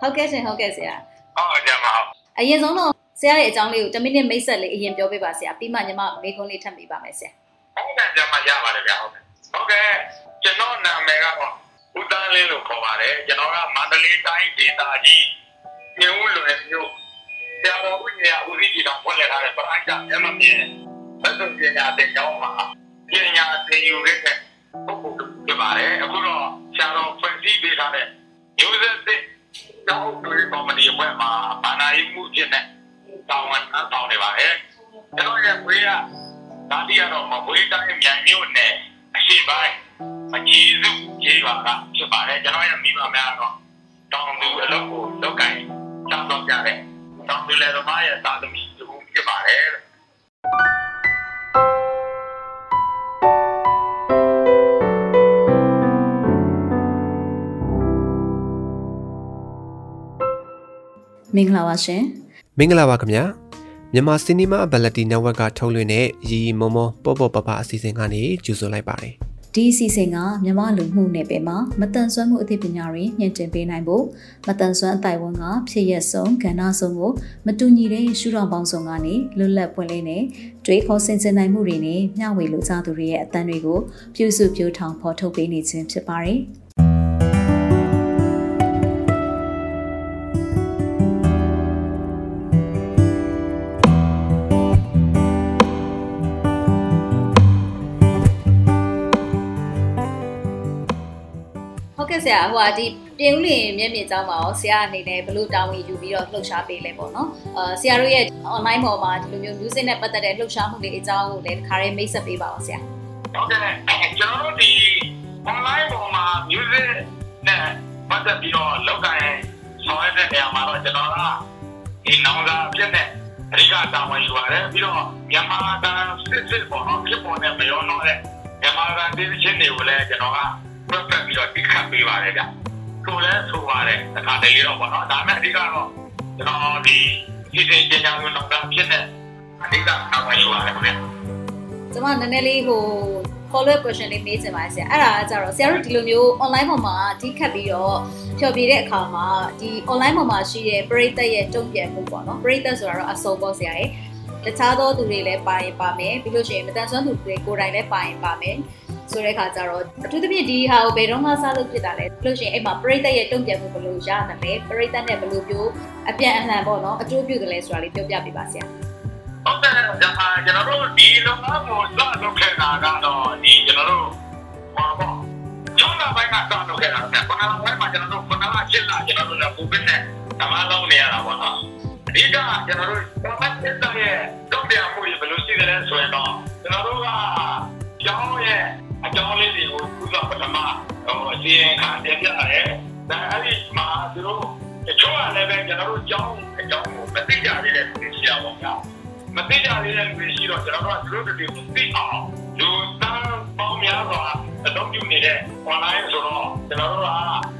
ဟုတ်ကဲ့ရှင်ဟုတ်ကဲ့ဆရာဟုတ်ကြပါဟုတ်အရင်ဆုံးတော့ဆရာရဲ့အကြောင်းလေးကို10မိနစ်မိတ်ဆက်လေးအရင်ပြောပေးပါဆရာပြီးမှညီမမေခွန်းလေးထပ်ပေးပါမယ်ဆရာဟုတ်ကဲ့ကြမှာရပါတယ်ဗျာဟုတ်ကဲ့ဟုတ်ကဲ့ကျွန်တော်နာမည်ကတော့ဦးတန်းလင်းလို့ခေါ်ပါတယ်ကျွန်တော်ကမန္တလေးတိုင်းဒေသကြီးညဦးလွယ်မြို့ဆရာတော်ဦးကြီးကဦးစီးကြီးတော်ဖွင့်လှစ်ထားတဲ့ပရိုက်တာအမမြင်သက်သေပညာတဲ့ကျောင်းမှာပညာသင်ယူခဲ့တဲ့ပုဂ္ဂိုလ်ဖြစ်ပါတယ်အခုတော့ဆရာတော်ဖွင့်စည်းပေးထားတဲ့ user တဲ့ တောင်းတွေကော်မတီအဖွဲ့မှာဘာသာရေးမှုဖြစ်တဲ့တောင်းဝန်ထမ်းဆောင်နေပါတယ်ကျွန်တော်ရဲ့ဝေးကဒါတိရတော့မဝေးတိုင်းမြန်မြို့နယ်အရှိပိုင်းမကြီးစုကြီးပါကဖြစ်ပါတယ်ကျွန်တော်ရဲ့မိဘများတော့တောင်သူအလုပ်ကိုလုပ်ကင်တောင်းတော့ကြတယ်တောင်သူလည်းသမားရဲ့သာသမီတူဖြစ်ပါတယ် မင်္ဂလာပါရှင်မင်္ဂလာပါခင်ဗျာမြန်မာစီနီမာဘလက်တီနက်ဝက်ကထုတ်လွှင့်တဲ့ရီရီမောမောပေါ့ပေါ့ပပအစီအစဉ်ကနေကြိုဆိုလိုက်ပါတယ်ဒီအစီအစဉ်ကမြန်မာလူမှုနယ်ပယ်မှာမတန်ဆွမ်းမှုအသိပညာတွေညှင့်တင်ပေးနိုင်ဖို့မတန်ဆွမ်းအတိုင်းဝန်ကဖြစ်ရက်ဆုံးကဏ္ဍဆုံးကိုမတူညီတဲ့ရှုထောင့်ပေါင်းစုံကနေလွတ်လပ်ပွင့်လင်းတဲ့တွေးခေါ်ဆင်ခြင်နိုင်မှုတွေနဲ့မျှဝေလူကြသူတွေရဲ့အသံတွေကိုပြုစုပြောထောင်ဖော်ထုတ်ပေးနေခြင်းဖြစ်ပါတယ် ဆရာဟိုဟာဒီပြင်ဦးလင်မျက်မြင်ကျောင်းမှာရောဆရာအနေနဲ့ဘလို့တာဝန်ယူပြီးတော့လှုပ်ရှားပေးလဲပေါ့နော်အာဆရာတို့ရဲ့ online ပေါ်မှာဒီလိုမျိုး music နဲ့ပတ်သက်တဲ့လှုပ်ရှားမှုတွေအကြောင်းကိုလည်းတစ်ခါရေးမိတ်ဆက်ပေးပါအောင်ဆရာဟုတ်ကဲ့ကျွန်တော်တို့ဒီ online ပေါ်မှာ music နဲ့ပတ်သက်ပြီးတော့လောက်ကင်ဆောင်ရတဲ့နေရာမှာတော့ကျွန်တော်ကဒီနောင်စာဖြစ်တဲ့အဓိကတာဝန်ယူပါတယ်ပြီးတော့မြန်မာကန်စစ်စစ်ပေါ်တော့ဖြစ်ပေါ်တဲ့မယောတော့တဲ့မြန်မာကန်ဒီချင်းတွေကိုလည်းကျွန်တော်က perfect ပြီးတော့တိခတ်ပေးပါတယ်ဗျဆိုလဲဆိုပါတယ်တစ်ခါတလေတော့ပေါ့နော်ဒါပေမဲ့အဓိကတော့ကျွန်တော်ဒီစီစဉ်ကျင်းချောင်းနောင်စာဖြစ်တဲ့အဓိကတာဝန်ယူပါတယ်ခင်ဗျကျွန်မနည်းနည်းလေးဟို follow up question လေးမေးချင်ပါတယ်ဆရာအဲ့ဒါကကြတော့ဆရာတို့ဒီလိုမျိုး online ပေါ်မှာဒီခတ်ပြီးတော့ဖြောပြတဲ့အခါမှာဒီ online ပေါ်မှာရှိတဲ့ပရိသတ်ရဲ့တုံ့ပြန်မှုပေါ့နော်ပရိသတ်ဆိုတာတော့အစုံပေါ့ဆရာရဲ့တခြားသောသူတွေလည်းပါရင်ပါမယ်ပြီးလို့ရှိရင်မတန်ဆွမ်းသူတွေကိုယ်တိုင်လည်းပါရင်ပါမယ် ဆိုတဲ့အခါကျတော့အထူးသဖြင့်ဒီဟာကိုဘယ်တော့မှစလို့ဖြစ်တာလဲပြီးလို့ရှိရင်အဲ့မှာပရိသတ်ရဲ့တုံ့ပြန်မှုဘယ်လိုရနိုင်လဲပရိသတ်နဲ့ဘယ်လိုမျိုးအပြန်အလှန်ပေါ့နော်အကျိုးပြုတယ်လဲဆိုတာလေးပြောပြပေးပါဆရာဟုတ်တယ်ဒါမှကျွန်တော်တို့ဒီလုံငန်းကိုစလုပ်ခဲ့တာကတော့ဒီကျွန်တော်တို့ဟောပေါ့ကျောင်းသားပိုင်းကစလုပ်ခဲ့တာကခုနကဘယ်မှာကျွန်တော်တို့ခုနကရှင်းလာကျွန်တော်တို့လည်းကိုဗစ်နဲ့ဓမ္မလုံးနေရတာပေါ့နော်အဓိကကျွန်တော်တို့ဘာမှစစ်တဲ့ရဲ့တုံ့ပြန်မှုဘယ်လိုရှိတယ်လဲဆိုရင်တော့ကျွန်တော်တို့ကကျောင်းရဲ့ အကြောင်းလေးတွေကိုဥစ္စာပထမဟိုအစီရင်ခံတင်ပြရတယ်ဒါအဲ့ဒီမှာသူတို့တချို့ကလည်းပဲကျွန်တော်တို့ကျောင်းအကြောင်းကိုမသိကြသေးတဲ့သူတွေရှိရပါတော့မသိကြသေးတဲ့လူတွေရှိတော့ကျွန်တော်တို့ကသူတို့တွေကိုသိအောင်လူသားပေါင်းများစွာအသုံးပြုနေတဲ့ online ဆိုတော့ကျွန်တော်တို့က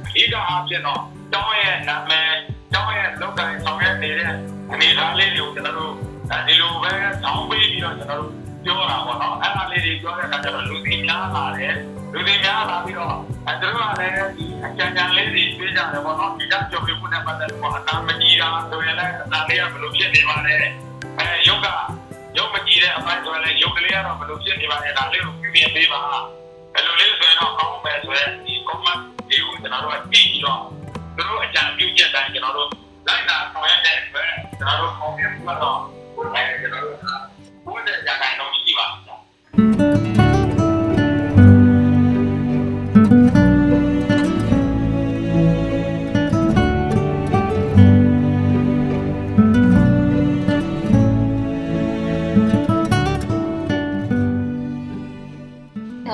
အဓိကအားဖြင့်တော့တောင်းရဲ့နာမည်တောင်းရဲ့လောက်တိုင်းဆောင်ရွက်နေတဲ့အနေအထားလေးတွေကိုကျွန်တော်တို့ဒီလိုပဲဆောင်းပေးပြီးတော့ကျွန်တော်တို့ ပြောတာပေါ့နော်အဲ့ဒါလေးတွေပြောတဲ့အခါကျတော့လူသိများလာတယ်လူသိများလာပြီးတော့အဲသူတို့ကလည်းဒီအကြံဉာဏ်လေးတွေပေးကြတယ်ပေါ့နော်ဒီကကြော်ပြမှုနဲ့ပတ်သက်လို့အနာမကြီးတာဆိုရင်လည်းအနာလေးကဘယ်လိုဖြစ်နေပါလဲအဲယုတ်ကယုတ်မကြည့်တဲ့အပိုင်းဆိုရင်လည်းယုတ်ကလေးကတော့ဘယ်လိုဖြစ်နေပါလဲဒါလေးကိုပြပြပေးပါဘယ်လိုလဲဆိုရင်တော့အောင်းမယ်ဆိုရင်ဒီ comment တွေကိုကျွန်တော်တို့ကကြည့်ပြီးတော့သူတို့အကြံပြုချက်တိုင်းကျွန်တော်တို့လိုက်တာဆောင်ရတဲ့အတွက်ကျွန်တော်တို့ comment ကတော့အဲကျွန်တော်တို့ဘုရားကြာတိုင်းတော့ရှိပါဘူး ဟု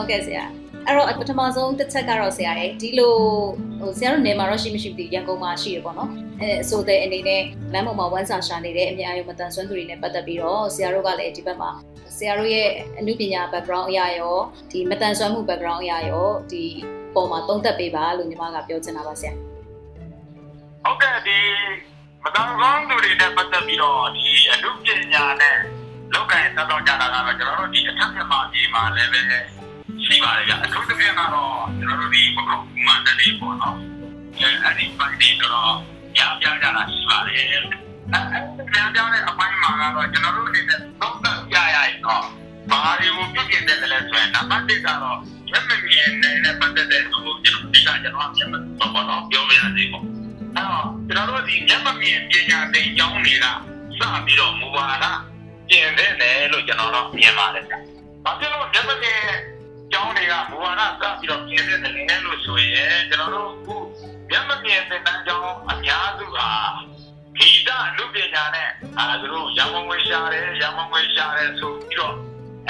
တ်ကဲ့ဆရာအဲ့တော့ပထမဆုံးတစ်ချက်ကတော့ဆရာရဲ့ဒီလိုဟိုဆရာတို့နေမှာတော့ရှိမရှိမသိရန်ကုန်မှာရှိရပေါ့နော်အဲဆိုတဲ့အနေနဲ့လမ်းပေါ်မှာဝမ်းစာရှာနေတဲ့အများအယုံမတန်ဆွမ်းသူတွေနဲ့ပတ်သက်ပြီးတော့ဆရာတို့ကလည်းဒီဘက်မှာ ဆရာတို့ရဲ့အမှုပညာ background အရာရောဒီမတန်ဆွမ်းမှု background အရာရောဒီပေါ်မှာသုံးသပ်ပေးပါလို့ညီမကပြောချင်တာပါဆရာဟုတ်ကဲ့ဒီမတန်ကောင်းသူတွေနဲ့ပတ်သက်ပြီးတော့ဒီအမှုပညာနဲ့လောက်ကင်သက်တော့ကြတာကတော့ကျွန်တော်တို့ဒီအထက်မြန်မာပြည်မှာလည်းပဲရှိပါတယ်ဗျအထူးသဖြင့်ကတော့ကျွန်တော်တို့ဒီပကုတ်မန္တလေးပေါ့နော်အဲအဲ့ဒီပိုင်းဒီတော့ကြားပြကြတာရှိပါတယ်အဲအဲကြားပြတဲ့အပိုင်းမှာကတော့ကျွန်တော်တို့အနေနဲ့သုံးသပ်ကြ ရရင်တော့ဘာတွေကိုပြည့်ပြည့်တယ်လဲဆိုရင်နံပါတ်1ကတော့မျက်မမြင်နေတဲ့ပတ်သက်တဲ့ဟိုကျွန်တော်ဒီကကျွန်တော်မျက်မတော့တော့ပြောပြရစီပေါ့အဲ့တော့ကျွန်တော်တို့ဒီမျက်မမြင်ပညာသင်ကျောင်းတွေကစပြီးတော့မူဝါဒပြင်တဲ့တယ်လို့ကျွန်တော်တို့မြင်ပါတယ်ဗျ။ဘာဖြစ်လို့မျက်မမြင်ကျောင်းတွေကမူဝါဒစပြီးတော့ပြင်တဲ့တယ်လို့ဆိုရင်ကျွန်တော်တို့ခုမျက်မမြင်သင်တန်းကျောင်းအများစုဟာ ဂီတလူပညာနဲ့အာသူတို့ရမုံဝေရှာတယ်ရမုံဝေရှာတယ်ဆိုပြီးတော့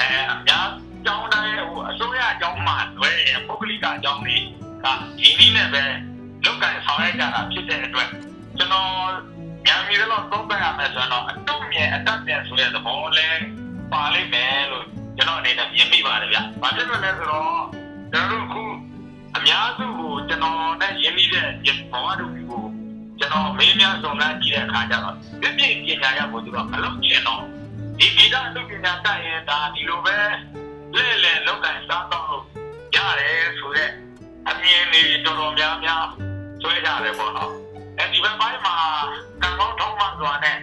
အဲအများကျောင်းတိုင်းဟိုအစိုးရကျောင်းမှာတွဲရပုဂ္ဂလိကကျောင်းတွေကဒီနည်းနဲ့ပဲလုပ်ကင်ဆောင်ရကြတာဖြစ်တဲ့အတွက်ကျွန်တော်ညံမီတော့သုံးသပ်ရမယ်ဆိုတော့အတုမြင်အတတ်ပြန်ဆိုတဲ့သဘောလဲပါလိမ့်မယ်လို့ကျွန်တော်အနေနဲ့မြင်မိပါတယ်ဗျ။ဘာဖြစ်လို့လဲဆိုတော့ကျွန်တော်တို့ခုအများစုကိုကျွန်တော်နဲ့ရင်းနှီးတဲ့ဘဝတူ ကိုကျွန်တော်မေးမြန်းစုံစမ်းကြည့်တဲ့အခါကျတော့ပြည့်ပြည့်ပညာရဖို့သူတော့မလုပ်ချင်တော့ဒီဗီဒအတုပညာတက်ရင်ဒါဒီလိုပဲလဲလဲလောက်ကစားတော့လို့ရတယ်ဆိုတဲ့အမြင်တွေတော်တော်များများဆွဲကြတယ်ပေါ့နော်အဲဒီဘက်ပိုင်းမှာကံကောင်းထောင်းမှဆိုတာနဲ့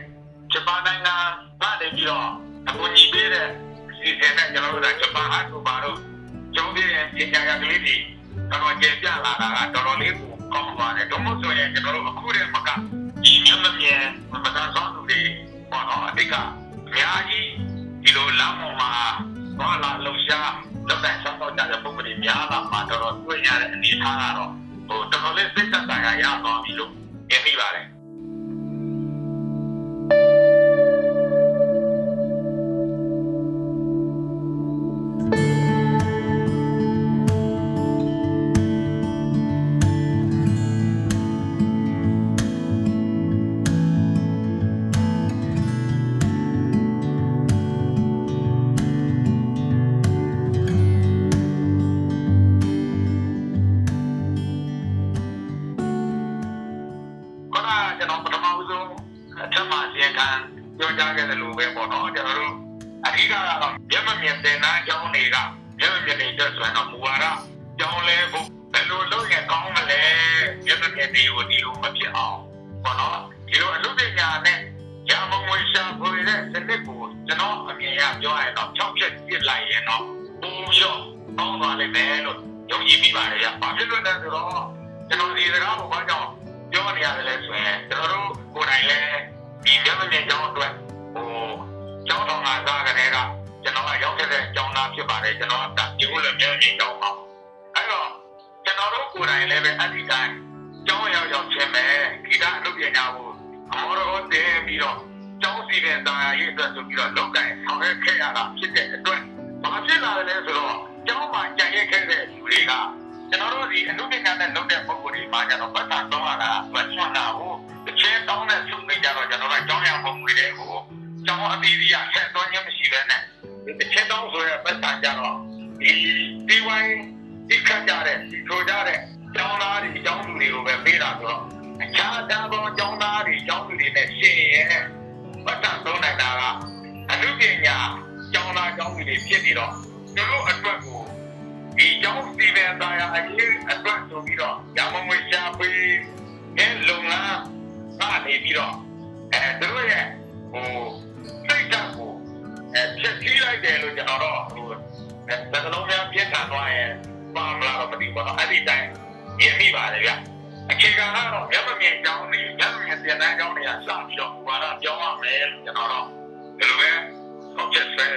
ဂျပန်နိုင်ငံကနေပြီးတော့အကူအညီပေးတဲ့စီစဉ်တဲ့ကျွန်တော်တို့ကဂျပန်အားကိုပါတော့ကျုံးပြည့်ပညာရကလေးတွေတော်တော်ကျေပြလာတာကတော်တော်လေးကို ကောင်းပါတယ်တော့မို့ဆိုရင်ကျွန်တော်တို့အခုတည်းမကဒီမျက်မမြင်မတန်ဆောင်သူတွေပေါ့နော်အတိတ်ကအများကြီးဒီလိုလမ်းပေါ်မှာသွားလာလှူရှားလောက်တဲ့ဆောက်တော့ကြတဲ့ပုံစံများလာမှာတော်တော်တွေ့ရတဲ့အနေအထားကတော့ဟိုတော်တော်လေးစိတ်သက်သာရရသွားပြီလို့မြင်မိပါတယ် ကိုကျွန်တော်အမြင်ရပြောရရင်တော့ဖြောက်ပြက်ပြစ်လိုက်ရင်တော့ပုံပြီးတော့ကောင်းသွားလိမ့်မယ်လို့ယုံကြည်မိပါတယ်ရ။ဘာဖြစ်လို့လဲဆိုတော့ကျွန်တော်ဒီစကားကိုဘာကြောင့်ပြောနေရတယ်လဲဆိုရင်ကျွန်တော်တို့ကိုယ်တိုင်လည်းဒီမျက်မမြင်ကြောင်းအတွက်ဟိုကျောင်းတော်ကစားကြတဲ့ကကျွန်တော်ကရောက်ခဲ့တဲ့ကျောင်းသားဖြစ်ပါတယ်ကျွန်တော်ကဒီလိုလည်းမျက်မမြင်ကြောင်းပါအဲ့တော့ကျွန်တော်တို့ကိုယ်တိုင်လည်းပဲအဒီတိုင်းကျောင်းရောက်ရောက်ချင်းပဲဂီတအလုပ်ပညာကိုအမောတော်တင်ပြီးတော့ ကျောင်းစီတဲ့တာယာရေးအတွက်ဆိုပြီးတော့လောက်ကင်ဆောင်ရွက်ခဲ့ရတာဖြစ်တဲ့အတွက်ဘာဖြစ်လာလဲဆိုတော့ကျောင်းမှာကြံ့ရက်ခဲ့တဲ့လူတွေကကျွန်တော်တို့ဒီအနုပညာနဲ့လုပ်တဲ့ပုံစံတွေမှာကျတော့ပတ်သက်တော့လာတာပတ်ချွန်တာကိုတစ်ချင်းတောင်းတဲ့စုမိကြတော့ကျွန်တော်ကကြောင်းရပုံငွေတွေကိုကျောင်းအသီးသီးရဆက်သွင်းခြင်းမရှိဘဲနဲ့ဒီတစ်ချင်းတောင်းဆိုရပတ်သက်ကြတော့ဒီဒီဝိုင်းဒီခတ်ကြတဲ့ဒီထိုကြတဲ့ကျောင်းသားတွေကျောင်းသူတွေကိုပဲပေးတာဆိုတော့အခြားသောကျောင်းသားတွေကျောင်းသူတွေနဲ့ရှင်းရဲ့ ပတ်သက်တော့နိုင်တာကအနုပညာကျောင်းသားကျောင်းသူတွေဖြစ်နေတော့သူတို့အတွက်ကိုဒီကြောင့်စီဗန်သားရအရေးအတွက်ဆိုပြီးတော့ရမငွေရှာပေးအဲလုံလားကနေပြီးတော့အဲသူတို့ရဲ့ဟိုစိတ်ဓာတ်ကိုအဲချက်ကြီးလိုက်တယ်လို့ကျွန်တော်တော့ဟိုအဲသကလုံးများပြင်းထန်သွားရင်ပါမလားတော့မသိဘူးတော့အဲ့ဒီတိုင်းမြင်မိပါတယ်ဗျ အခြေခံကတော့ရမမြင်ကြောင်းနေရမမြင်ပြန်တန်းကြောင်းတွေကစပြီးတော့ဘာသာပြောင်းရမယ်လို့ကျွန်တော်တော့ဒီလိုပဲဟုတ်ချက်ဆွဲ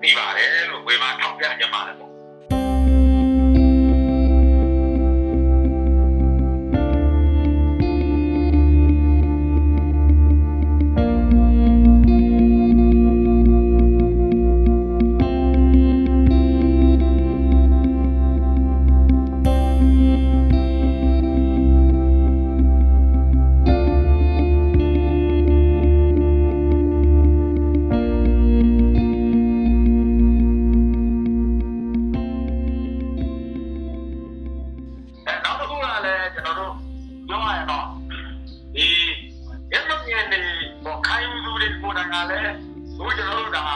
ပြီးပါတယ်လို့ဝေမာထောက်ပြကြပါတယ်ပေါ့ လည်းဟိုကျွန်တော်တို့ဒါ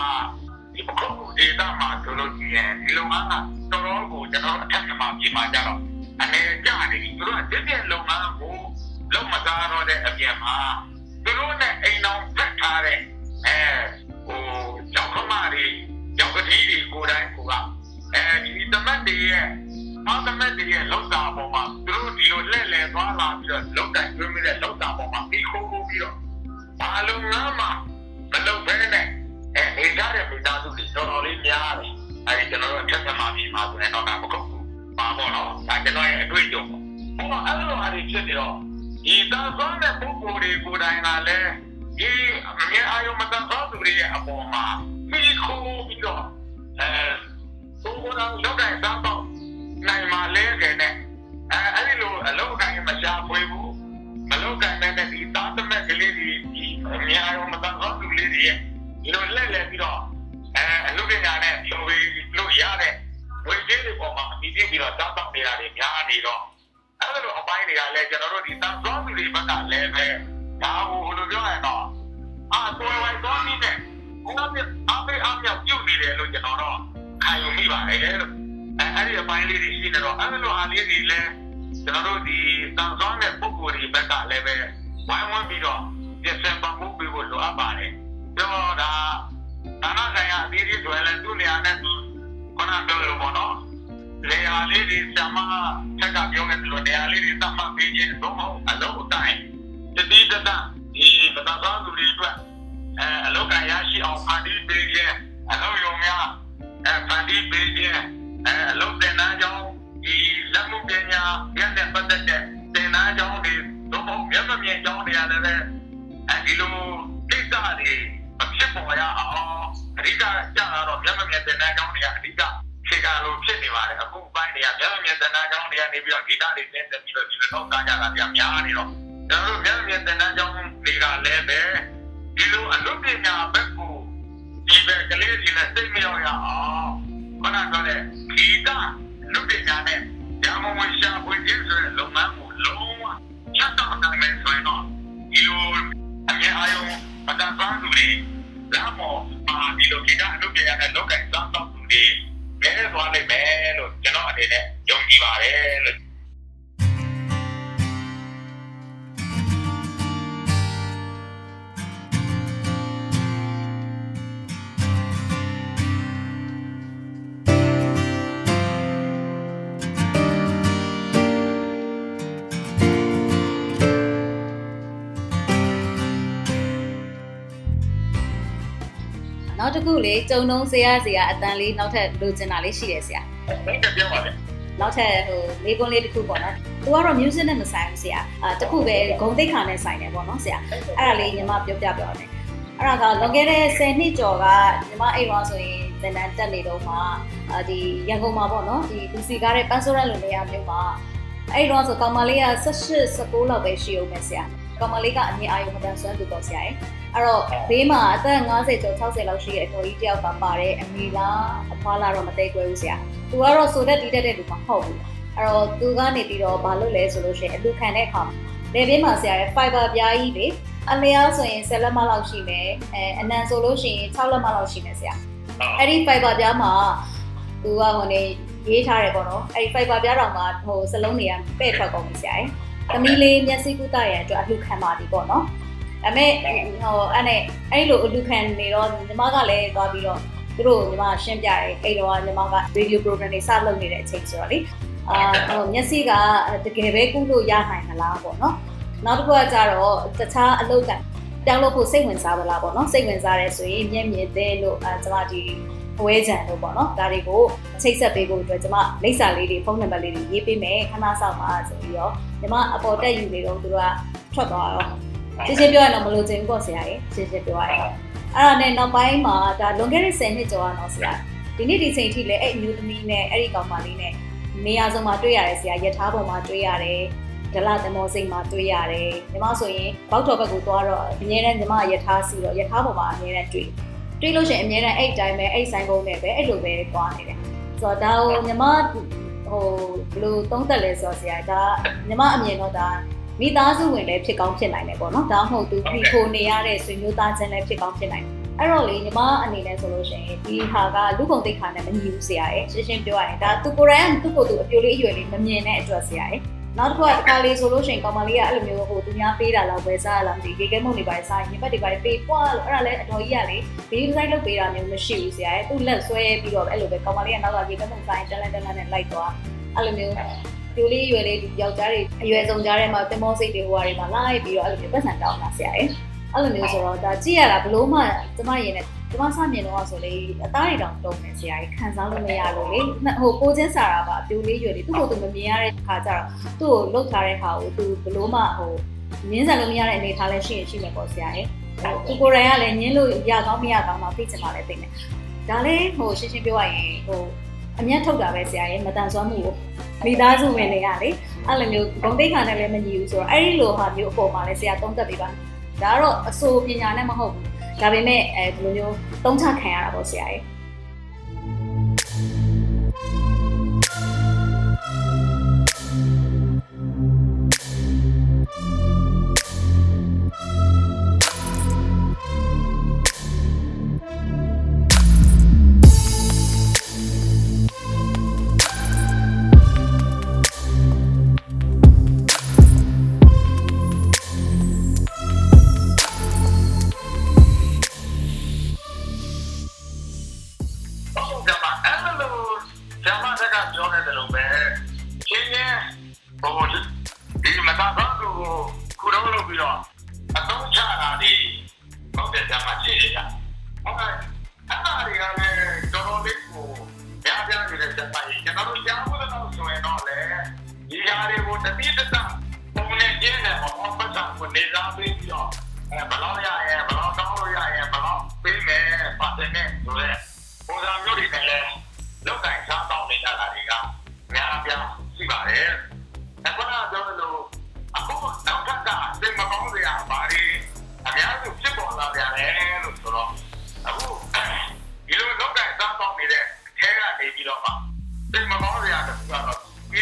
ဒီပခုတ်ဒေတာမှာဆိုလို့ရှိရင်ဒီလုံငန်းကတော်တော်ကိုကျွန်တော်တို့အထက်မှာပြင်มาကြတော့အနေကြနေပြီသူတို့ကတစ်ပြက်လုံငန်းကိုလုံးမသားတော့တဲ့အပြင်မှာသူတို့နဲ့အိမ်တော်ဖက်ထားတဲ့အဲဟိုကျောင်းခမတွေကျောင်းကတိတွေကိုယ်တိုင်ကအဲဒီသမတ်တွေရဲ့မောင်သမတ်တွေရဲ့လောက်တာပေါ်မှာသူတို့ဒီလိုလှည့်လည်သွားလာပြီးတော့လောက်တိုင်တွင်းမိတဲ့လောက်တာပေါ်မှာပြီးခိုးခိုးပြီးတော့ဘာလို့ငါမှမ လုပ်ဘဲနဲ့အဲအိမ်သားတဲ့မိသားစုတွေတော်တော်လေးများတယ်အဲဒီကျွန်တော်တို့အထက်မှာပြီးမှဆိုရင်တော့ဒါမဟုတ်ဘူးပါပေါ့နော်ဒါကျွန်တော်ရဲ့အတွေ့အကြုံပေါ့ဟောအဲ့လိုအားဖြင့်ဖြစ်နေတော့ဒီသာသောတဲ့ပုဂ္ဂိုလ်တွေကိုယ်တိုင်ကလည်းဒီအမြဲအာရုံမတန်သောသူတွေရဲ့အပေါ်မှာပြီးခိုးပြီးတော့အဲသူကတော့လောက်တိုင်းစားတော့နိုင်မှလဲခဲ့နဲ့အဲအဲ့ဒီလိုအလောက်တိုင်းမရှာဖွေဘူးမလောက်တိုင်းနဲ့ဒီသားသမက်ကလေးတွေ ဒီအမြဲအာရုံမတန်သောသူလေးတွေရဲ့ဒီလိုလက်လက်ပြီးတော့အဲအလုပ်ပညာနဲ့ပြောပြီးလို့ရတဲ့ဝေကျေးတွေပေါ်မှာအပြီးပြီးတော့တောက်တောက်နေတာတွေများနေတော့အဲ့လိုအပိုင်းတွေကလည်းကျွန်တော်တို့ဒီသံသွားသူတွေဘက်ကလည်းပဲဒါဟိုလိုပြောရင်တော့အာတော်ဝိုင်းတော်ပြီးနဲ့ဘုရားပြအားပေးအားမြောက်ပြုတ်နေတယ်လို့ကျွန်တော်တော့ခံယူမိပါတယ်လို့အဲအဲ့ဒီအပိုင်းလေးတွေရှိနေတော့အဲ့လိုအားလေးတွေလည်းကျွန်တော်တို့ဒီသံသွားတဲ့ပုံကိုယ်တွေဘက်ကလည်းပဲဝိုင်းဝန်းပြီးတော့ ပြင်ဆင်ပမှုပေးဖို့လိုအပ်ပါတယ်ပြောတာဒါနဆိုင်ရာအသေးသေးဆိုရင်လည်းသူ့နေရာနဲ့သူခဏပြောလို့ပေါ့နော်လေယာလေးတွေဆမထက်ကပြောနေတယ်လို့နေရာလေးတွေသတ်မှတ်ပေးခြင်းတော့မဟုတ်အလုံးအတိုင်းတတိတတဒီမတသာသူတွေအတွက်အဲအလုံးကရရှိအောင်ဖန်တီးပေးခြင်းအလုံးယုံများအဲဖန်တီးပေးခြင်းအဲအလုံးတင်နာကြောင်းဒီလက်မှုပညာရတဲ့ပတ်သက်တဲ့တင်နာကြောင်းတွေတော့မဟုတ်မျက်မမြင်ကြောင်းတွေရတယ်ပဲ အဲဒီလိုကိစ္စတွေအဖြစ်ပေါ်ရအောင်အဓိကကြတာတော့မျက်မမြင်တင်နာကြောင်းတွေကအဓိကခြေကလိုဖြစ်နေပါတယ်အခုပိုင်းတွေကမျက်မမြင်တင်နာကြောင်းတွေကနေပြီးတော့ဂီတတွေတင်းပြီးတော့ဒီလိုတော့ကားကြတာပြများနေတော့ကျွန်တော်တို့မျက်မြင်တင်နာကြောင်းတွေကလည်းပဲဒီလိုအလုပ်ပညာဘက်ကိုဒီဘက်ကလေးတွေနဲ့စိတ်မရောက်ရအောင်ခဏပြောတဲ့ဂီတလူပညာနဲ့ရမဝင်ရှာဖွေခြင်းဆိုတဲ့လုပ်ငန်းကိုလုံးဝချက်တော့နိုင်မယ်ဆိုရင်တော့ဒီလို အမြဲအယုံပဒပန်းသူတွေလာမောပါဒီလိုဂီတအလုပ်ပညာနဲ့လောက်ကစားတော့သူတွေမဲသွားနိုင်မယ်လို့ကျွန်တော်အနေနဲ့ယုံကြည်ပါတယ်လို့ နောက်တစ်ခုလေကြုံတုံးဆရာဆရာအတန်လေးနောက်ထပ်လိုချင်တာလေးရှိတယ်ဆရာဘယ်ကပြောပါလဲနောက်ထပ်ဟိုလေးကွန်းလေးတစ်ခုပေါ့နော်။ तू ကတော့ music နဲ့မဆိုင်ဘူးဆရာ။အာတစ်ခုပဲဂုံတိတ်ခါနဲ့ဆိုင်တယ်ပေါ့နော်ဆရာ။အဲ့ဒါလေးညီမပြောပြပြောမယ်။အဲ့ဒါကလွန်ခဲ့တဲ့10နှစ်ကျော်ကညီမအိမ်မှာဆိုရင်သင်တန်းတက်နေတော့မှအာဒီရန်ကုန်မှာပေါ့နော်ဒီလူစီကားတဲ့ပန်းစိုးရလိုနေရာမျိုးမှာအဲ့တော့ဆိုကောင်မလေးက18 19လောက်ပဲရှိအောင်ပဲဆရာ။ကောင်မလေးကအမြင်အာရုံမတန်ဆွမ်းသူပေါ့ဆရာရဲ့။ အဲ့တော့ဘေးမှာအသက်50ကျော်60လောက်ရှိတဲ့အတော်ကြီးတယောက်ကပါတဲ့အမေလားအဖွားလားတော့မသိကွယ်ဘူးဆရာ။ तू ကတော့ဆိုတဲ့တီးတဲ့တဲ့လူမဟုတ်ဘူး။အဲ့တော့သူကနေပြီးတော့ဘာလုပ်လဲဆိုလို့ရှိရင်အလူခံတဲ့အခါမှာလေဘေးမှာဆရာရဲ့ fiber ပြားကြီးလေအလျားဆိုရင်10လက်မလောက်ရှိမယ်အဲအနံဆိုလို့ရှိရင်6လက်မလောက်ရှိမယ်ဆရာအဲ့ဒီ fiber ပြားမှာသူကဟိုနေရေးထားတယ်ပေါ့နော်အဲ့ဒီ fiber ပြားတော်မှာဟိုစလုံးတွေကပဲ့ထွက်ကုန်ပြီဆရာရဲ့သမီးလေးမျက်စိကုသရန်အတွက်အလူခံပါပြီပေါ့နော် ဒါပေမဲ့ဟိုအဲ့နဲ့အဲ့လိုအလူခံနေတော့ညီမကလည်းသွားပြီးတော့သူတို့ညီမရှင်းပြတယ်အဲ့တော့ညီမက radio program တွေစလုပ်နေတဲ့အချိန်ဆိုတော့လေအာဟိုမျက်စိကတကယ်ပဲကုလို့ရနိုင်မလားပေါ့နော်နောက်တစ်ခုကကြတော့တခြားအလုပ်ကတောင်းလို့ဖို့စိတ်ဝင်စားပါလားပေါ့နော်စိတ်ဝင်စားရဲဆိုရင်မျက်မြင်သေးလို့အဲကျွန်မဒီဘဝဲကြံလို့ပေါ့နော်ဒါတွေကိုချိတ်ဆက်ပေးဖို့အတွက်ကျွန်မလိပ်စာလေးတွေဖုန်းနံပါတ်လေးတွေရေးပေးမယ်ခဏဆောင်ပါဆိုပြီးတော့ကျွန်မအပေါ်တက်ယူနေတော့သူကထွက်သွားတော့ ရှင်းရှင်းပြောရတော့မလို့ချင်ဘူးပေါ့ဆရာကြီးရှင်းရှင်းပြောရရင်အဲ့ဒါနဲ့နောက်ပိုင်းမှာဒါလွန်ခဲ့တဲ့10နှစ်ကျော်ကတော့ဆရာဒီနေ့ဒီချိန်ထိလည်းအဲ့အမျိုးသမီးနဲ့အဲ့ဒီကောင်မလေးနဲ့နေရာစုံမှာတွေ့ရတယ်ဆရာယထာပေါ်မှာတွေ့ရတယ်ဒလသမောစိတ်မှာတွေ့ရတယ်ညီမဆိုရင်ဘောက်တော်ဘက်ကိုသွားတော့အမြဲတမ်းညီမယထာစီတော့ယထာပေါ်မှာအမြဲတမ်းတွေ့တွေ့လို့ရှိရင်အမြဲတမ်းအဲ့တိုင်းပဲအဲ့ဆိုင်ကုန်နဲ့ပဲအဲ့လိုပဲသွားနေတယ်ဆိုတော့ဒါကိုညီမဟိုဘယ်လိုသုံးသက်လဲဆိုတော့ဆရာဒါညီမအမြင်တော့ဒါ မိသားစုဝင်လည်းဖြစ်ကောင်းဖြစ်နိုင်တယ်ပေါ့နော်ဒါမှမဟုတ်သူပြီးခိုနေရတဲ့ဆွေမျိုးသားချင်းလည်းဖြစ်ကောင်းဖြစ်နိုင်တယ်အဲ့တော့လေညီမအနေနဲ့ဆိုလို့ရှိရင်ဒီဟာကလူကုန်တိတ်ခါနဲ့မညီဘူးဆရာရဲ့ရှင်းရှင်းပြောရရင်ဒါသူကိုယ်တိုင်ကသူ့ကိုယ်သူအပြိုလေးအရွယ်လေးမမြင်တဲ့အတွက်ဆရာရဲ့နောက်တစ်ခုကတစ်ခါလေးဆိုလို့ရှိရင်ကောင်မလေးကအဲ့လိုမျိုးဟိုသူများပေးတာလောက်ပဲစားရလားမသိဘူးရေခဲမုံတွေပါစားရင်ညပတ်တွေပါပေးပွားလို့အဲ့ဒါလည်းအတော်ကြီးကလေဗီဒီယိုဆိုင်လုပ်ပေးတာမျိုးမရှိဘူးဆရာရဲ့သူ့လက်ဆွဲပြီးတော့အဲ့လိုပဲကောင်မလေးကနောက်ကရေခဲမုံဆိုင်တန်းတန်းတန်းနဲ့လိုက်သွားအဲ့လိုမျိုး ဒီလေးရွယ်လေးဒီယောက်ျားတွေအရွယ်ဆုံးကြားထဲမှာတင်မောစိတ်တွေဟိုဟာတွေမှာလိုက်ပြီးတော့အဲ့လိုမျိုးပတ်စံတောင်းတာဆရာရဲ့အဲ့လိုမျိုးဆိုတော့ဒါကြည့်ရတာဘလို့မှကျမရင်နဲ့ကျမစမြင်တော့ဆိုလေအသားတွေတောင်တုံးနေဆရာကြီးခံစားလို့မရလို့လေဟိုကိုချင်းစာတာပါအပြိုလေးရွယ်လေးသူ့ကိုယ်သူမမြင်ရတဲ့ခါကျတော့သူ့ကိုလုတ်ထားတဲ့ဟာကိုသူဘလို့မှဟိုငင်းစားလို့မရတဲ့အနေထားလည်းရှိရင်ရှိမယ်ပေါ့ဆရာကြီးသူကိုယ်တိုင်ကလည်းငင်းလို့ရကောင်းမရကောင်းတော့သိချင်ပါလေသိနေဒါလေးဟိုရှင်းရှင်းပြောရရင်ဟို အမျက်ထုတ်တာပဲဆရာကြီးမတန်ဆွမ်းမှုကိုမိသားစုဝင်တွေကလေအဲ့လိုမျိုးဂုံတိတ်ခါနဲ့လည်းမညီဘူးဆိုတော့အဲ့ဒီလိုဟာမျိုးအပေါ်မှာလည်းဆရာသုံးသပ်ပေးပါဒါကတော့အစိုးပညာနဲ့မဟုတ်ဘူးဒါပေမဲ့အဲဒီလိုမျိုးသုံးချခံရတာပေါ့ဆရာကြီး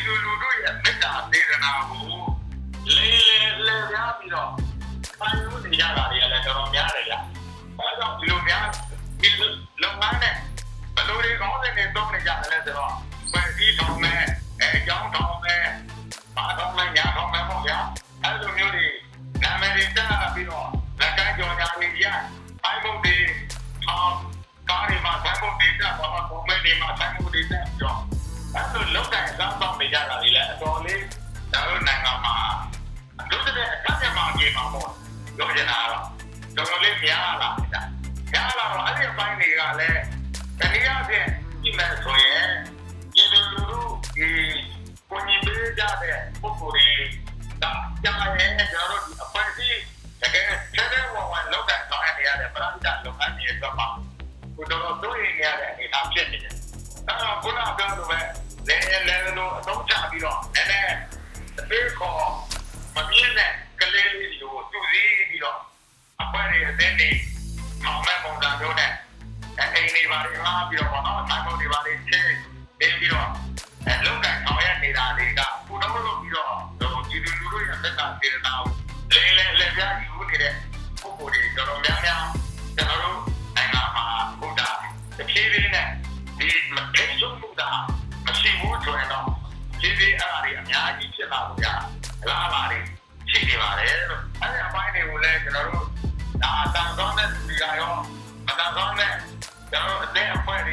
သူလူထုရဲ့မေတ္တာစေတနာကိုလေလေပြားပြီးတော့ပိုင်းလို့နေရတာတွေကလည်းတော်တော်များတယ်ဗျ။ဘာကြောင့်ဒီလိုများဒီလုံငန်းနဲ့ဘလူတွေကောင်းတဲ့နေသုံးနေကြတယ်လဲဆိုတော့ပန်စီထောင်းမဲ့အဲကြောင်းထောင်းမဲ့ဘာထောင်းမဲ့ညာထောင်းမဲ့ပေါ့ဗျာ။အဲလိုမျိုးတွေနာမည်တွေတက်လာပြီးတော့လက်ကမ်းကြော်ညာနေရပိုင်းဖို့တွေထောင်းကားတွေမှာပိုင်းဖို့တွေတက်သွားတော့ဘုံမဲ့တွေမှာပိုင်း မယ်ဆိုရင်ဒီလူလူဒီကိုကြီးပေးကြတဲ့ပုဂ္ဂိုလ်တွေကကြားရဲ့ကျွန်တော်တို့ဒီအဖွဲ့အစည်းတကယ်ထဲထဲဝင်ဝင်လောက်တဲ့ဆောင်ရနေရတဲ့ပရိသတ်လုပ်ငန်းတွေအတွက်ပါကိုတော်တို့ရင်းရတဲ့အနေအထားဖြစ်နေတယ်။ဒါတော့ခုနကပြောလိုပဲလဲလဲလို့အဆုံးချပြီးတော့နည်းနည်းအပေးခေါ်မမြင်တဲ့ကလေးလေးတွေကိုသူစည်းပြီးတော့အဖွဲ့တွေအသင်းတွေ တွေပါတွေငှားပြီးတော့ပေါ့နော်ဆိုင်ပုံတွေပါတွေချင်းပေးပြီးတော့အဲလောက်ကန်ဆောင်ရနေတာတွေကကိုတော့လုပ်ပြီးတော့ဒီလူလူတို့ရဲ့သက်သာစေတနာ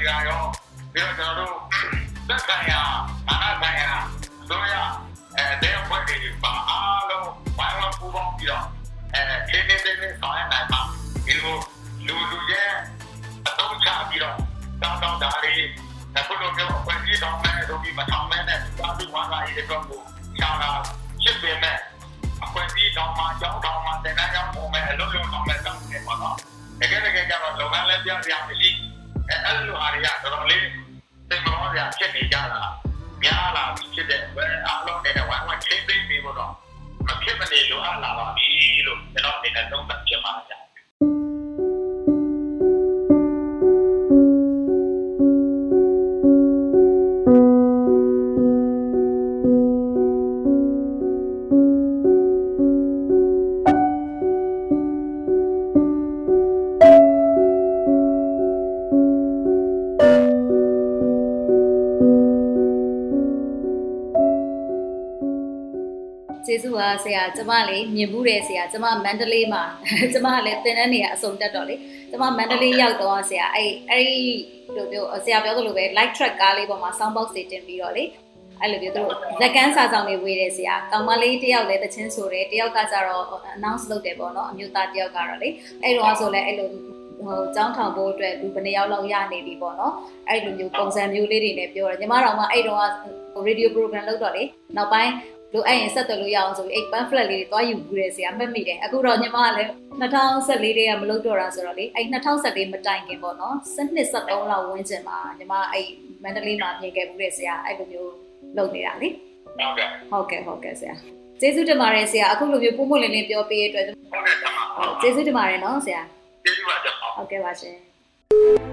နေတာရောပြီးတော့ကျွန်တော်တို့သက်ဆိုင်ရာအာဏာဆိုင်ရာတို့ရအဲဒီအဖွဲ့တွေပါအားလုံးဝိုင်းဝန်းပူးပေါင်းပြီးတော့အဲဒီနေ့နေ့နေ့ဆောင်ရနိုင်ပါဒီလိုလူလူရဲ့အသုံးချပြီးတော့တောင်းတောင်းတာလေးအခုလိုမျိုးအဖွဲ့ကြီးတောင်းမဲ့တို့ဒီမထောင်မဲ့နဲ့သာပြီးဝါလာရေးတော့ကိုရှာတာရှစ်ပင်မဲ့အဖွဲ့ကြီးတောင်းမှကြောင်းတောင်းမှတင်တဲ့ကြောင်းပုံမဲ့အလုပ်လုပ်တောင်းမဲ့တောင်းနေပါတော့တကယ်တကယ်ကျတော့လုပ်ငန်းလည်းပြရရမရှိဘူး အဲအဲ့လိုဟာတွေကတော်တော်လေးစိတ်မကောင်းစရာဖြစ်နေကြတာများလာပြီဖြစ်တဲ့ဘယ်အားလုံးနဲ့ဝိုင်းဝိုင်းထိသိပြီးတော့မဖြစ်မနေလိုအပ်လာပါပြီလို့ကျွန်တော်အနေနဲ့သုံးသပ်ချင်ပါတယ် ကျေးဇူးပါဆရာကျမလေးမြင်မှုတယ်ဆရာကျမမန္တလေးမှာကျမကလည်းသင်တန်းနေရအစုံတက်တော့လေကျမမန္တလေးရောက်တော့ဆရာအဲ့အဲ့ဒီလိုမျိုးဆရာပြောသလိုပဲ light track ကားလေးပေါ်မှာ sound box တွေတင်ပြီးတော့လေအဲ့လိုမျိုးသူတို့လက်ကန်းစာဆောင်တွေဝေးတယ်ဆရာကောင်မလေးတယောက်လည်းတချင်းဆိုတယ်တယောက်ကကြတော့ announce လုပ်တယ်ပေါ့နော်အမျိုးသားတယောက်ကတော့လေအဲ့တော့ဆိုလဲအဲ့လိုဟိုចောင်းထောင်ဖို့အတွက်လူဘယ်နှယောက်လောက်ရနေပြီပေါ့နော်အဲ့လိုမျိုးပုံစံမျိုးလေးတွေနဲ့ပြောတယ်ညီမတော်ကအဲ့တော့က radio program လုပ်တော့လေနောက်ပိုင်း လိုအဲ့ရင်ဆက်သွယ်လို့ရအောင်ဆိုပြီးအဲ့ pamphlet လေးတွေတွားယူဘူးတယ်ဆရာမှတ်မိတယ်အခုတော့ညီမကလည်း2014တည်းကမလုပ်တော့တာဆိုတော့လေအဲ့2014မတိုင်ခင်ပေါ့နော်7နှစ်73လောက်ဝန်းကျင်မှာညီမအဲ့မန္တလေးမှာပြင်ခဲ့ဘူးတယ်ဆရာအဲ့လိုမျိုးလုပ်နေတာလေဟုတ်ကဲ့ဟုတ်ကဲ့ဟုတ်ကဲ့ဆရာကျေးဇူးတင်ပါတယ်ဆရာအခုလိုမျိုးပုံမှန်လင်းလင်းပြောပေးရတဲ့အတွက်ဟုတ်ကဲ့ကျွန်မဟုတ်ကျေးဇူးတင်ပါတယ်နော်ဆရာကျေးဇူးပါကျွန်မဟုတ်ကဲ့ပါရှင်